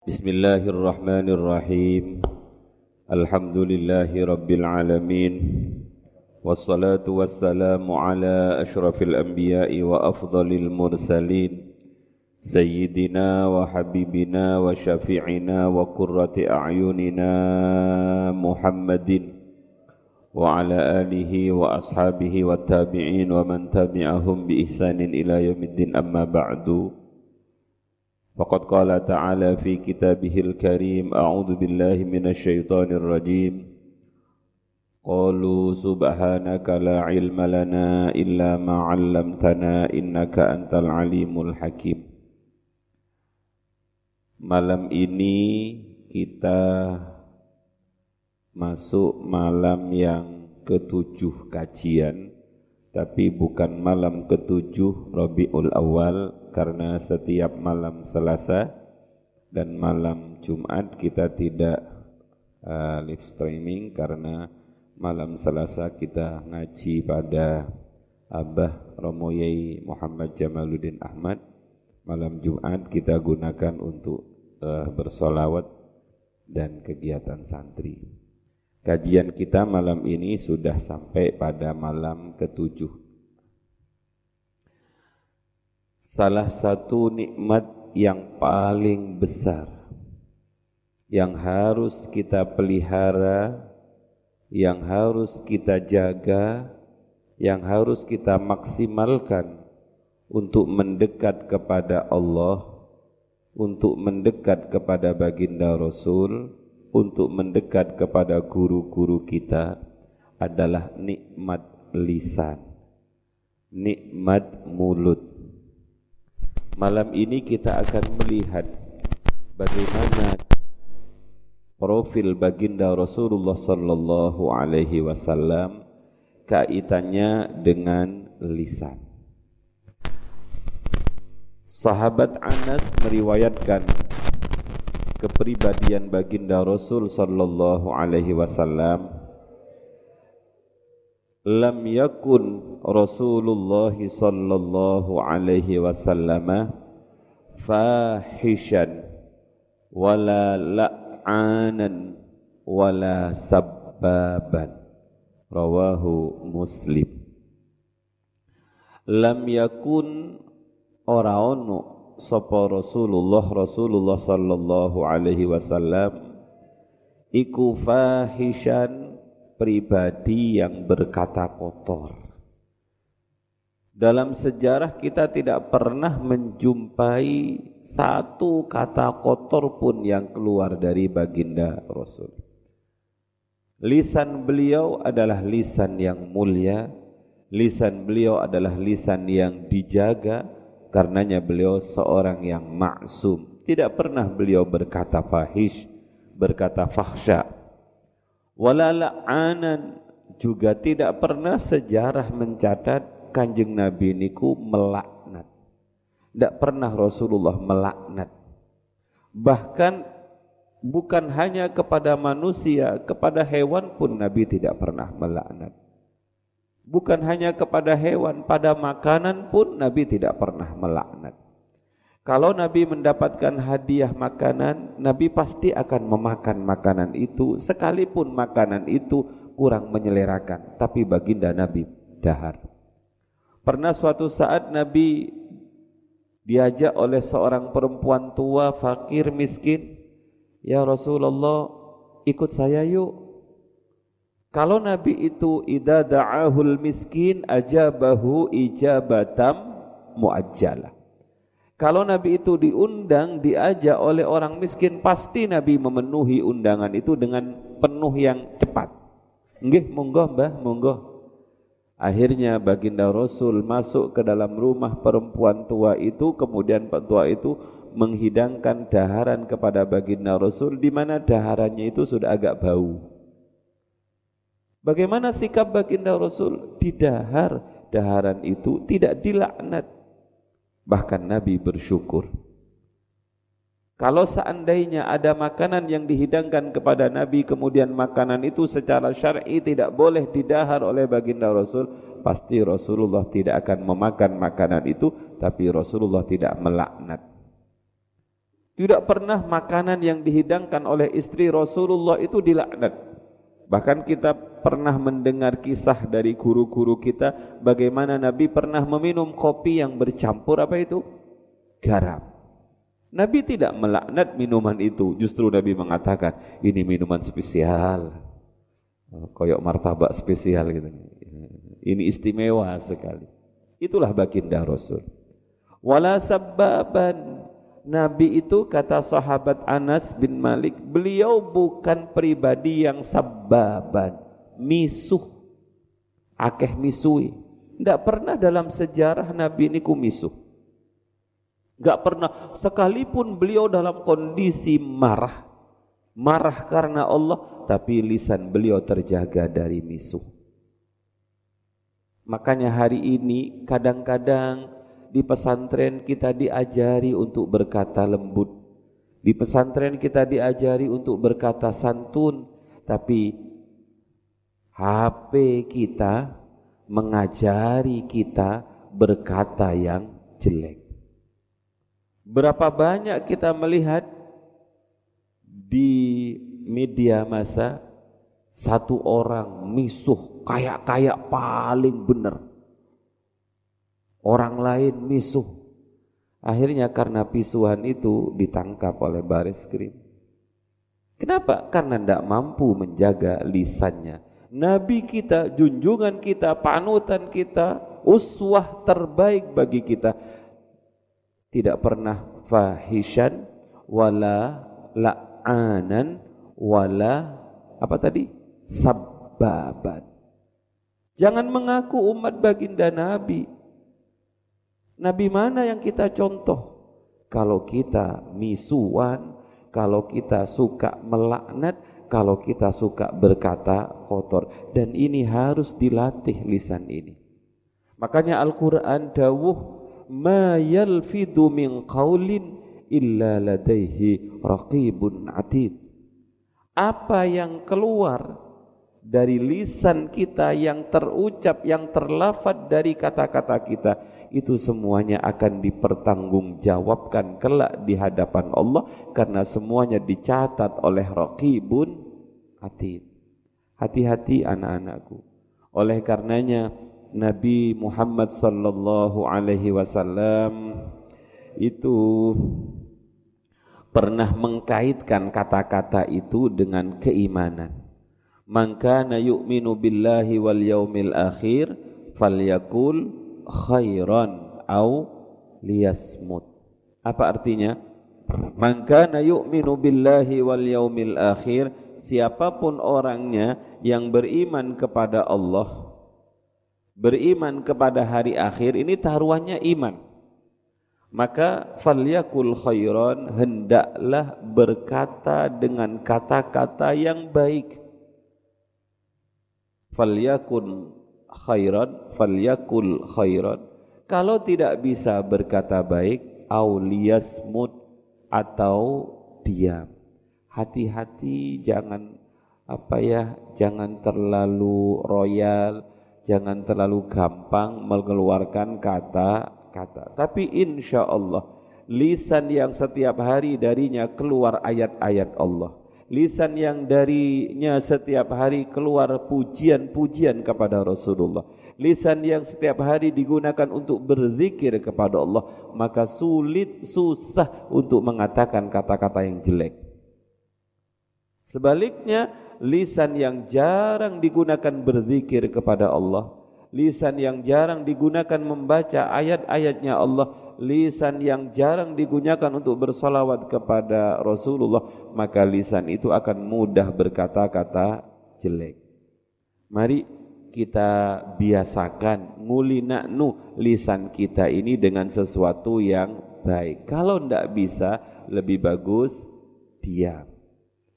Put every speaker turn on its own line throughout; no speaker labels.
بسم الله الرحمن الرحيم. الحمد لله رب العالمين. والصلاة والسلام على أشرف الأنبياء وأفضل المرسلين. سيدنا وحبيبنا وشفيعنا وقرة أعيننا محمد. وعلى آله وأصحابه والتابعين ومن تبعهم بإحسان إلى يوم الدين. أما بعد فقد قال تعالى في كتابه الكريم أعوذ بالله من الشيطان الرجيم قالوا سبحانك لا علم لنا إلا ما علمتنا إنك أنت العليم الحكيم Malam ini kita masuk malam yang ketujuh kajian tapi bukan malam ketujuh Rabiul Awal karena setiap malam Selasa dan malam Jumat kita tidak uh, live streaming karena malam Selasa kita ngaji pada Abah Romo Yai Muhammad Jamaluddin Ahmad. Malam Jumat kita gunakan untuk uh, bersolawat dan kegiatan santri kajian kita malam ini sudah sampai pada malam ketujuh. Salah satu nikmat yang paling besar yang harus kita pelihara, yang harus kita jaga, yang harus kita maksimalkan untuk mendekat kepada Allah, untuk mendekat kepada baginda Rasul, untuk mendekat kepada guru-guru kita adalah nikmat lisan, nikmat mulut Malam ini kita akan melihat bagaimana profil baginda Rasulullah sallallahu alaihi wasallam kaitannya dengan lisan. Sahabat Anas meriwayatkan kepribadian baginda Rasul sallallahu alaihi wasallam lam yakun Rasulullah sallallahu alaihi wasallam fahishan wala la'anan wala sabbaban. Rawahu muslim. Lam yakun ora ono sapa Rasulullah Rasulullah sallallahu alaihi wasallam iku fahishan pribadi yang berkata kotor. Dalam sejarah kita tidak pernah menjumpai satu kata kotor pun yang keluar dari baginda Rasul. Lisan beliau adalah lisan yang mulia, lisan beliau adalah lisan yang dijaga, karenanya beliau seorang yang maksum. Tidak pernah beliau berkata fahish, berkata fahsya, wala la'anan juga tidak pernah sejarah mencatat kanjeng Nabi niku melaknat. Tidak pernah Rasulullah melaknat. Bahkan bukan hanya kepada manusia, kepada hewan pun Nabi tidak pernah melaknat. Bukan hanya kepada hewan, pada makanan pun Nabi tidak pernah melaknat. Kalau Nabi mendapatkan hadiah makanan, Nabi pasti akan memakan makanan itu sekalipun makanan itu kurang menyelerakan, tapi baginda Nabi dahar. Pernah suatu saat Nabi diajak oleh seorang perempuan tua, fakir, miskin, "Ya Rasulullah, ikut saya yuk." Kalau Nabi itu idza da'ahul miskin ajabahu ijabatam muajjalah. Kalau Nabi itu diundang, diajak oleh orang miskin, pasti Nabi memenuhi undangan itu dengan penuh yang cepat. Nggih, monggo Mbah, monggo. Akhirnya baginda Rasul masuk ke dalam rumah perempuan tua itu, kemudian tua itu menghidangkan daharan kepada baginda Rasul, di mana daharannya itu sudah agak bau. Bagaimana sikap baginda Rasul? Didahar daharan itu tidak dilaknat, Bahkan Nabi bersyukur. Kalau seandainya ada makanan yang dihidangkan kepada Nabi kemudian makanan itu secara syar'i tidak boleh didahar oleh baginda Rasul, pasti Rasulullah tidak akan memakan makanan itu tapi Rasulullah tidak melaknat. Tidak pernah makanan yang dihidangkan oleh istri Rasulullah itu dilaknat. Bahkan kita pernah mendengar kisah dari guru-guru kita bagaimana Nabi pernah meminum kopi yang bercampur apa itu? Garam. Nabi tidak melaknat minuman itu, justru Nabi mengatakan ini minuman spesial. Oh, koyok martabak spesial gitu. Ini istimewa sekali. Itulah baginda Rasul. Wala sabbaban Nabi itu kata sahabat Anas bin Malik, beliau bukan pribadi yang sababan, misuh, akeh misui. Tidak pernah dalam sejarah Nabi ini kumisuh. Tidak pernah, sekalipun beliau dalam kondisi marah, marah karena Allah, tapi lisan beliau terjaga dari misuh. Makanya hari ini kadang-kadang di pesantren kita diajari untuk berkata lembut. Di pesantren kita diajari untuk berkata santun, tapi HP kita mengajari kita berkata yang jelek. Berapa banyak kita melihat di media masa satu orang misuh kayak-kayak paling benar orang lain misuh. Akhirnya karena pisuhan itu ditangkap oleh baris krim. Kenapa? Karena tidak mampu menjaga lisannya. Nabi kita, junjungan kita, panutan kita, uswah terbaik bagi kita. Tidak pernah fahishan, wala la'anan, wala apa tadi? Sabbaban. Jangan mengaku umat baginda Nabi Nabi mana yang kita contoh? Kalau kita misuan, kalau kita suka melaknat, kalau kita suka berkata kotor. Dan ini harus dilatih lisan ini. Makanya Al-Quran dawuh, Ma yalfidu min qawlin illa ladaihi raqibun atid. Apa yang keluar dari lisan kita yang terucap, yang terlafat dari kata-kata kita itu semuanya akan dipertanggungjawabkan kelak di hadapan Allah karena semuanya dicatat oleh Raqibun Atid. Hati-hati anak-anakku. Oleh karenanya Nabi Muhammad sallallahu alaihi wasallam itu pernah mengkaitkan kata-kata itu dengan keimanan. Man kana yu'minu billahi wal yaumil akhir falyakul khairan au liyasmut. Apa artinya? Man kana yu'minu billahi wal yaumil akhir, siapa pun orangnya yang beriman kepada Allah, beriman kepada hari akhir, ini taruhannya iman. Maka falyakul khairan hendaklah berkata dengan kata-kata yang baik. Falyakun khairan falyakul khairan. Kalau tidak bisa berkata baik auliyasmut atau diam. Hati-hati jangan apa ya jangan terlalu royal jangan terlalu gampang mengeluarkan kata-kata tapi insya Allah lisan yang setiap hari darinya keluar ayat-ayat Allah lisan yang darinya setiap hari keluar pujian-pujian kepada Rasulullah. Lisan yang setiap hari digunakan untuk berzikir kepada Allah. Maka sulit susah untuk mengatakan kata-kata yang jelek. Sebaliknya lisan yang jarang digunakan berzikir kepada Allah lisan yang jarang digunakan membaca ayat-ayatnya Allah lisan yang jarang digunakan untuk bersalawat kepada Rasulullah, maka lisan itu akan mudah berkata-kata jelek. Mari kita biasakan ngulinaknu lisan kita ini dengan sesuatu yang baik. Kalau tidak bisa, lebih bagus diam.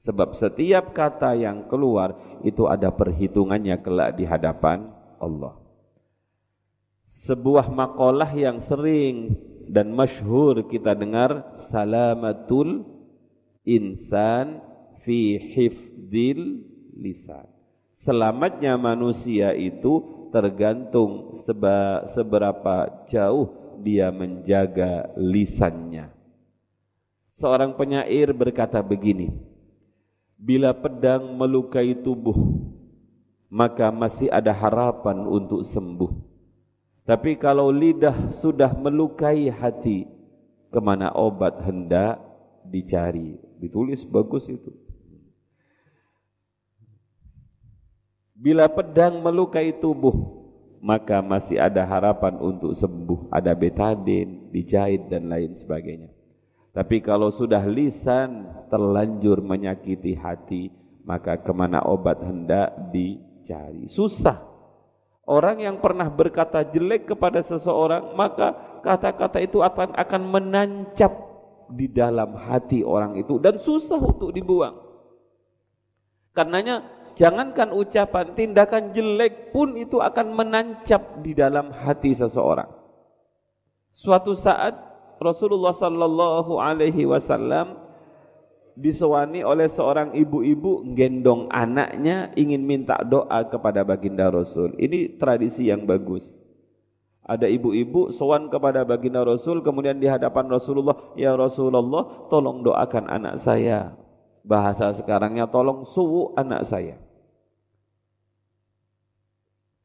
Sebab setiap kata yang keluar itu ada perhitungannya kelak di hadapan Allah. Sebuah makalah yang sering dan masyhur kita dengar salamatul insan fi hifdil lisan. Selamatnya manusia itu tergantung seba, seberapa jauh dia menjaga lisannya. Seorang penyair berkata begini, Bila pedang melukai tubuh, maka masih ada harapan untuk sembuh. Tapi kalau lidah sudah melukai hati, ke mana obat hendak dicari. Ditulis bagus itu. Bila pedang melukai tubuh, maka masih ada harapan untuk sembuh. Ada betadin, dijahit dan lain sebagainya. Tapi kalau sudah lisan terlanjur menyakiti hati, maka ke mana obat hendak dicari. Susah. Orang yang pernah berkata jelek kepada seseorang, maka kata-kata itu akan akan menancap di dalam hati orang itu dan susah untuk dibuang. Karenanya jangankan ucapan, tindakan jelek pun itu akan menancap di dalam hati seseorang. Suatu saat Rasulullah sallallahu alaihi wasallam disewani oleh seorang ibu-ibu gendong anaknya ingin minta doa kepada baginda Rasul. Ini tradisi yang bagus. Ada ibu-ibu sowan kepada baginda Rasul kemudian di hadapan Rasulullah, "Ya Rasulullah, tolong doakan anak saya." Bahasa sekarangnya tolong suwu anak saya.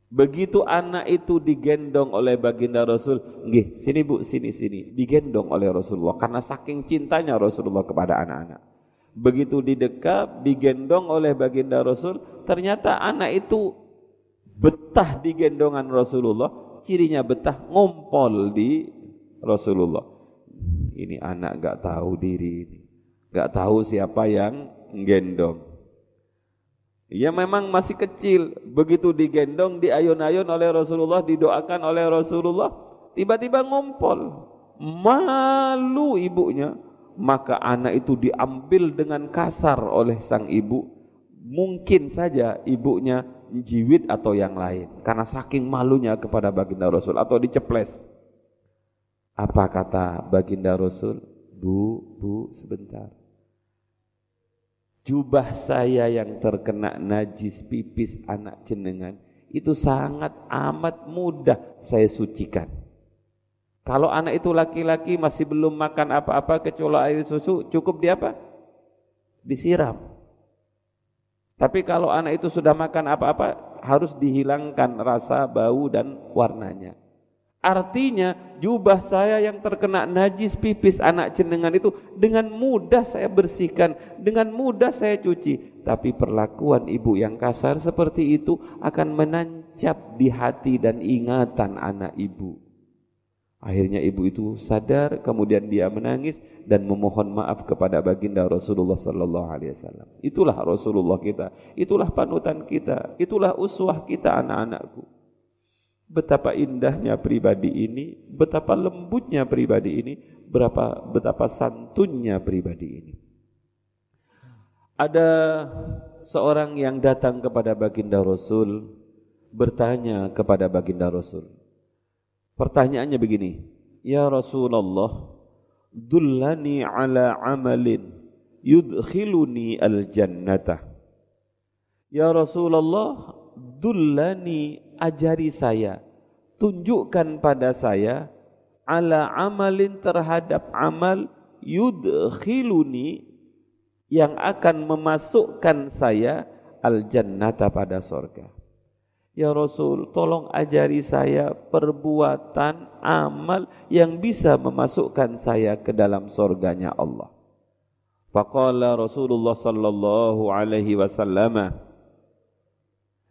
Begitu anak itu digendong oleh baginda Rasul, nggih, sini Bu, sini sini, digendong oleh Rasulullah karena saking cintanya Rasulullah kepada anak-anak. Begitu didekat, digendong oleh baginda Rasul, ternyata anak itu betah di gendongan Rasulullah, cirinya betah ngompol di Rasulullah. Ini anak gak tahu diri ini, gak tahu siapa yang gendong. Ya memang masih kecil, begitu digendong, diayun-ayun oleh Rasulullah, didoakan oleh Rasulullah, tiba-tiba ngompol. Malu ibunya, maka anak itu diambil dengan kasar oleh sang ibu. Mungkin saja ibunya jiwit atau yang lain, karena saking malunya kepada baginda Rasul atau diceples. Apa kata baginda Rasul? Bu, bu, sebentar jubah saya yang terkena najis pipis anak jenengan itu sangat amat mudah saya sucikan. Kalau anak itu laki-laki masih belum makan apa-apa kecuali air susu, cukup di apa? Disiram. Tapi kalau anak itu sudah makan apa-apa, harus dihilangkan rasa, bau dan warnanya. Artinya jubah saya yang terkena najis pipis anak jenengan itu dengan mudah saya bersihkan, dengan mudah saya cuci. Tapi perlakuan ibu yang kasar seperti itu akan menancap di hati dan ingatan anak ibu. Akhirnya ibu itu sadar, kemudian dia menangis dan memohon maaf kepada baginda Rasulullah sallallahu alaihi wasallam. Itulah Rasulullah kita, itulah panutan kita, itulah uswah kita anak-anakku. Betapa indahnya pribadi ini, betapa lembutnya pribadi ini, berapa betapa santunnya pribadi ini. Ada seorang yang datang kepada baginda Rasul bertanya kepada baginda Rasul. Pertanyaannya begini, Ya Rasulullah, dullani ala amalin yudkhiluni al-jannata. Ya Rasulullah, dullani ajari saya, tunjukkan pada saya ala amalin terhadap amal yudkhiluni yang akan memasukkan saya al jannata pada sorga. Ya Rasul, tolong ajari saya perbuatan amal yang bisa memasukkan saya ke dalam sorganya Allah. Faqala Rasulullah sallallahu alaihi wasallam,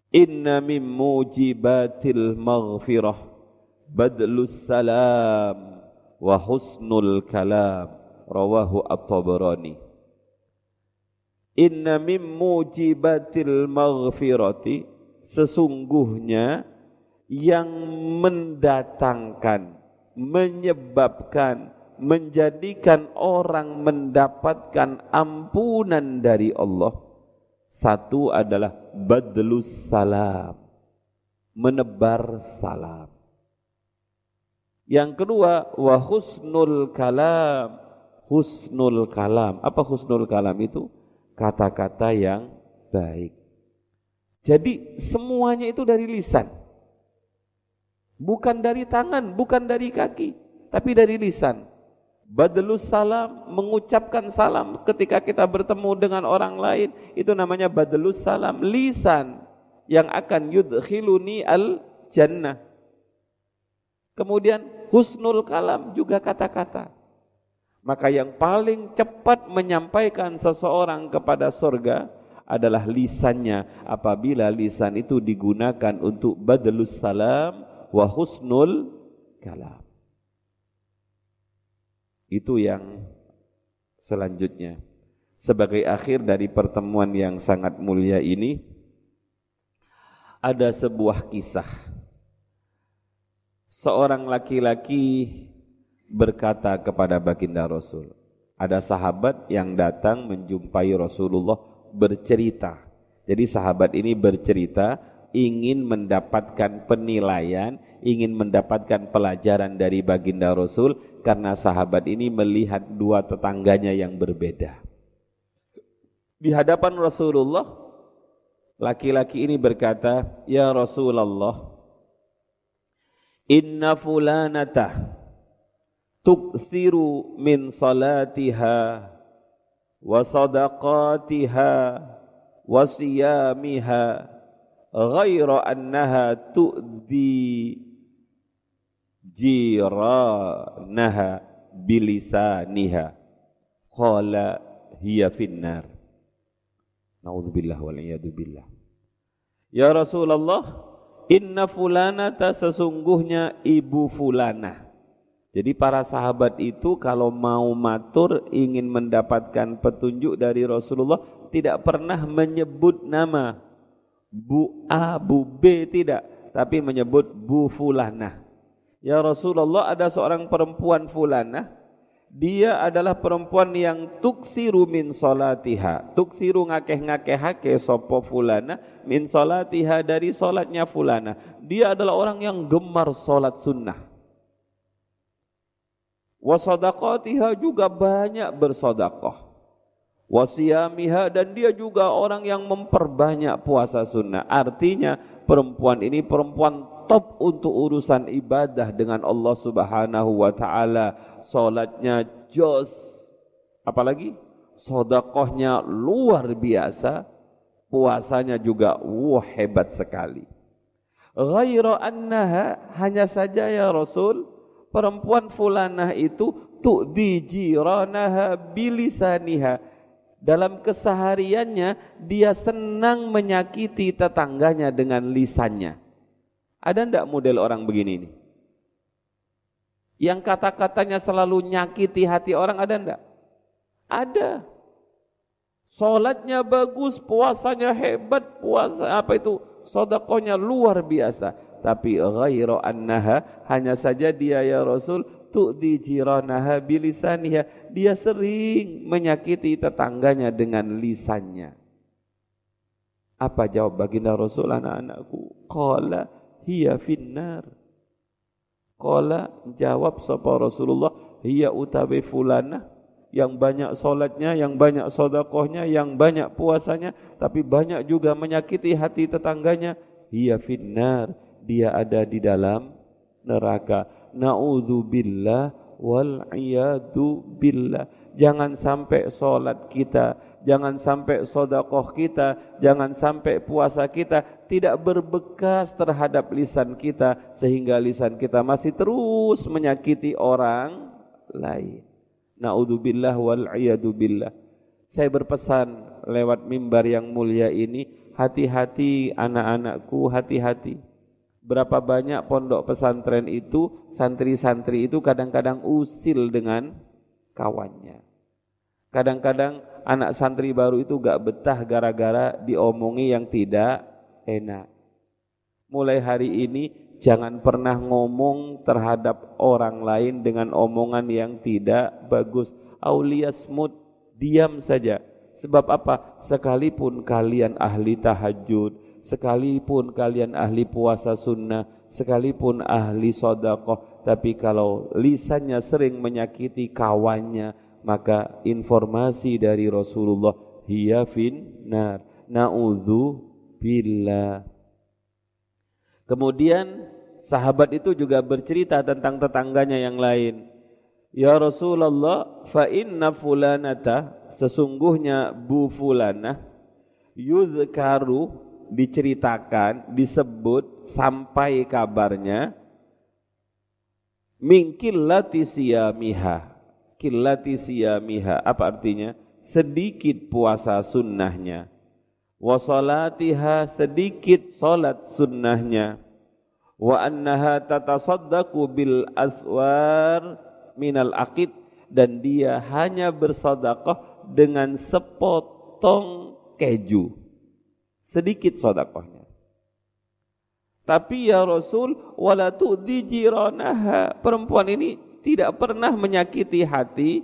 Inna min mujibatil maghfirah badlus salam wa husnul kalam rawahu at-tabarani Inna min mujibatil maghfirati sesungguhnya yang mendatangkan menyebabkan menjadikan orang mendapatkan ampunan dari Allah satu adalah badlus salam, menebar salam. Yang kedua, wa husnul kalam. Husnul kalam. Apa husnul kalam itu? Kata-kata yang baik. Jadi semuanya itu dari lisan. Bukan dari tangan, bukan dari kaki, tapi dari lisan. Badlus salam, mengucapkan salam ketika kita bertemu dengan orang lain, itu namanya badlus salam, lisan yang akan yudkhiluni al jannah. Kemudian husnul kalam juga kata-kata. Maka yang paling cepat menyampaikan seseorang kepada surga adalah lisannya apabila lisan itu digunakan untuk badlus salam wa husnul kalam. Itu yang selanjutnya. Sebagai akhir dari pertemuan yang sangat mulia ini, ada sebuah kisah. Seorang laki-laki berkata kepada baginda Rasul. Ada sahabat yang datang menjumpai Rasulullah bercerita. Jadi sahabat ini bercerita ingin mendapatkan penilaian, ingin mendapatkan pelajaran dari baginda Rasul karena sahabat ini melihat dua tetangganya yang berbeda. Di hadapan Rasulullah, laki-laki ini berkata, "Ya Rasulullah, inna fulanata tuksiru min salatiha wa sadaqatiha wa siyamiha ghaira annaha tu'di jiranaha bilisaniha. Qala hiya finnar. Naudzubillah wal billah. Ya Rasulullah inna fulanata sesungguhnya ibu fulanah jadi para sahabat itu kalau mau matur ingin mendapatkan petunjuk dari Rasulullah tidak pernah menyebut nama. Bu A, Bu B tidak, tapi menyebut Bu Fulanah. Ya Rasulullah ada seorang perempuan fulana dia adalah perempuan yang tuksiru min solatiha. Tuksiru ngakeh-ngakehake sopo fulana min solatiha dari solatnya fulana dia adalah orang yang gemar solat sunnah wasadaqatiha juga banyak bersodakoh wasiyamiha dan dia juga orang yang memperbanyak puasa sunnah artinya perempuan ini perempuan top untuk urusan ibadah dengan Allah Subhanahu wa taala. Salatnya jos. Apalagi sodakohnya luar biasa. Puasanya juga wah hebat sekali. Ghaira annaha hanya saja ya Rasul perempuan fulanah itu tu'di jiranaha bilisaniha dalam kesehariannya dia senang menyakiti tetangganya dengan lisannya ada ndak model orang begini ini? Yang kata-katanya selalu nyakiti hati orang ada ndak? Ada. Solatnya bagus, puasanya hebat, puasa apa itu? Sodakonya luar biasa. Tapi ghairu annaha hanya saja dia ya Rasul tu'di jiranaha bilisaniha. Dia sering menyakiti tetangganya dengan lisannya. Apa jawab baginda Rasul anak-anakku? Qala hiya finnar. Qala jawab sapa Rasulullah, hiya utawi fulana yang banyak solatnya, yang banyak sodakohnya, yang banyak puasanya, tapi banyak juga menyakiti hati tetangganya. Hiya finnar, dia ada di dalam neraka. Na'udzubillah wal billah. Jangan sampai solat kita jangan sampai sodakoh kita, jangan sampai puasa kita tidak berbekas terhadap lisan kita sehingga lisan kita masih terus menyakiti orang lain. Naudzubillah wal billah. Saya berpesan lewat mimbar yang mulia ini, hati-hati anak-anakku, hati-hati. Berapa banyak pondok pesantren itu, santri-santri itu kadang-kadang usil dengan kawannya. Kadang-kadang anak santri baru itu gak betah gara-gara diomongi yang tidak enak. Mulai hari ini jangan pernah ngomong terhadap orang lain dengan omongan yang tidak bagus. Aulia smut, diam saja. Sebab apa? Sekalipun kalian ahli tahajud, sekalipun kalian ahli puasa sunnah, sekalipun ahli sodakoh, tapi kalau lisannya sering menyakiti kawannya, maka informasi dari Rasulullah hiya fin nar naudzu billah. Kemudian sahabat itu juga bercerita tentang tetangganya yang lain. Ya Rasulullah, fa inna fulanata sesungguhnya bu fulanah yuzkaru diceritakan, disebut sampai kabarnya min killati siyamiha. Siyamiha apa artinya? Sedikit puasa sunnahnya. Wa salatiha sedikit salat sunnahnya. Wa annaha tatasaddaqu bil aswar minal akid dan dia hanya bersodakoh dengan sepotong keju. Sedikit sodakohnya. Tapi ya Rasul, wala tu'di jiranaha. Perempuan ini tidak pernah menyakiti hati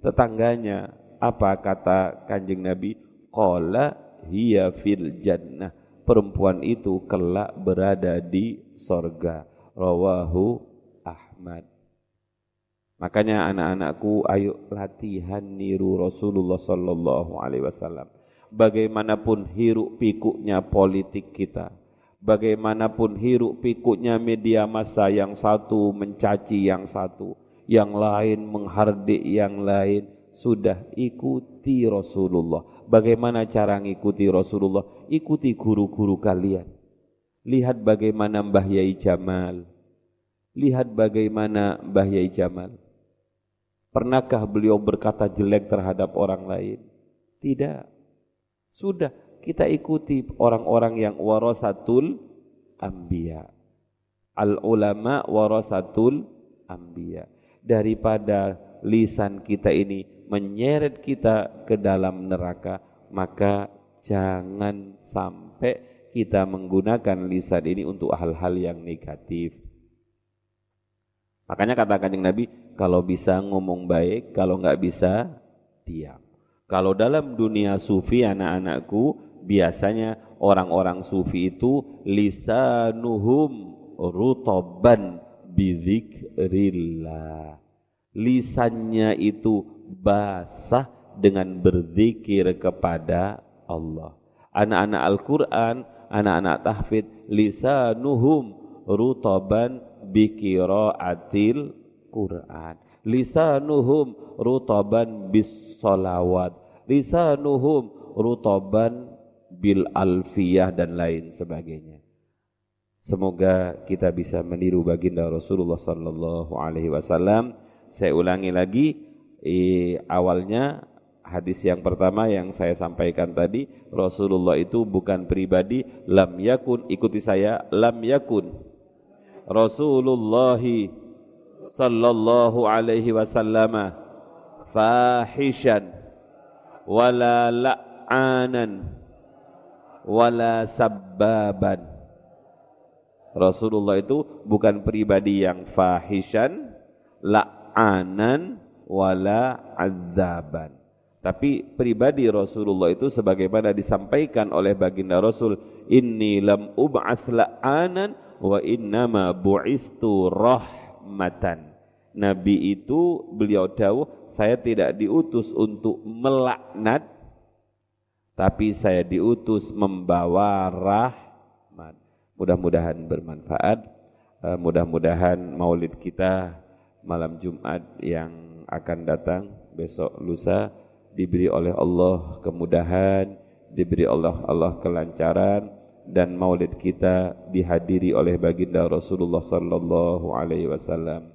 tetangganya. Apa kata kanjeng Nabi? Qala hiya fil jannah. Perempuan itu kelak berada di sorga. Rawahu Ahmad. Makanya anak-anakku ayo latihan niru Rasulullah sallallahu alaihi wasallam. Bagaimanapun hiruk pikuknya politik kita, bagaimanapun hiruk pikuknya media massa yang satu mencaci yang satu, yang lain menghardik yang lain, sudah ikuti Rasulullah. Bagaimana cara ngikuti Rasulullah? Ikuti guru-guru kalian. Lihat bagaimana Mbah Yai Jamal. Lihat bagaimana Mbah Yai Jamal Pernahkah beliau berkata jelek terhadap orang lain? Tidak. Sudah kita ikuti orang-orang yang warasatul anbiya. Al ulama warasatul anbiya. Daripada lisan kita ini menyeret kita ke dalam neraka, maka jangan sampai kita menggunakan lisan ini untuk hal-hal yang negatif. Makanya kata kanjeng Nabi, kalau bisa ngomong baik, kalau nggak bisa diam. Kalau dalam dunia sufi anak-anakku, biasanya orang-orang sufi itu lisanuhum rutoban bidzikrillah. Lisannya itu basah dengan berzikir kepada Allah. Anak-anak Al-Quran, anak-anak tahfidz, lisanuhum rutoban bikiraatil Quran. Lisanuhum rutaban bis salawat. Lisanuhum rutaban bil alfiyah dan lain sebagainya. Semoga kita bisa meniru baginda Rasulullah sallallahu alaihi wasallam. Saya ulangi lagi eh, awalnya hadis yang pertama yang saya sampaikan tadi Rasulullah itu bukan pribadi lam yakun ikuti saya lam yakun Rasulullah sallallahu alaihi wasallam fahishan wala la'anan. Wala sabbaban. Rasulullah itu bukan pribadi yang fahishan la'anan wala azaban. Tapi pribadi Rasulullah itu sebagaimana disampaikan oleh baginda Rasul inni lam ub'ats la'anan wa innama bu'istu rahmatan. Nabi itu beliau tahu saya tidak diutus untuk melaknat tapi saya diutus membawa rahmat. Mudah-mudahan bermanfaat. Eh, mudah-mudahan maulid kita malam Jumat yang akan datang besok lusa diberi oleh Allah kemudahan, diberi Allah Allah kelancaran dan maulid kita dihadiri oleh baginda Rasulullah sallallahu alaihi wasallam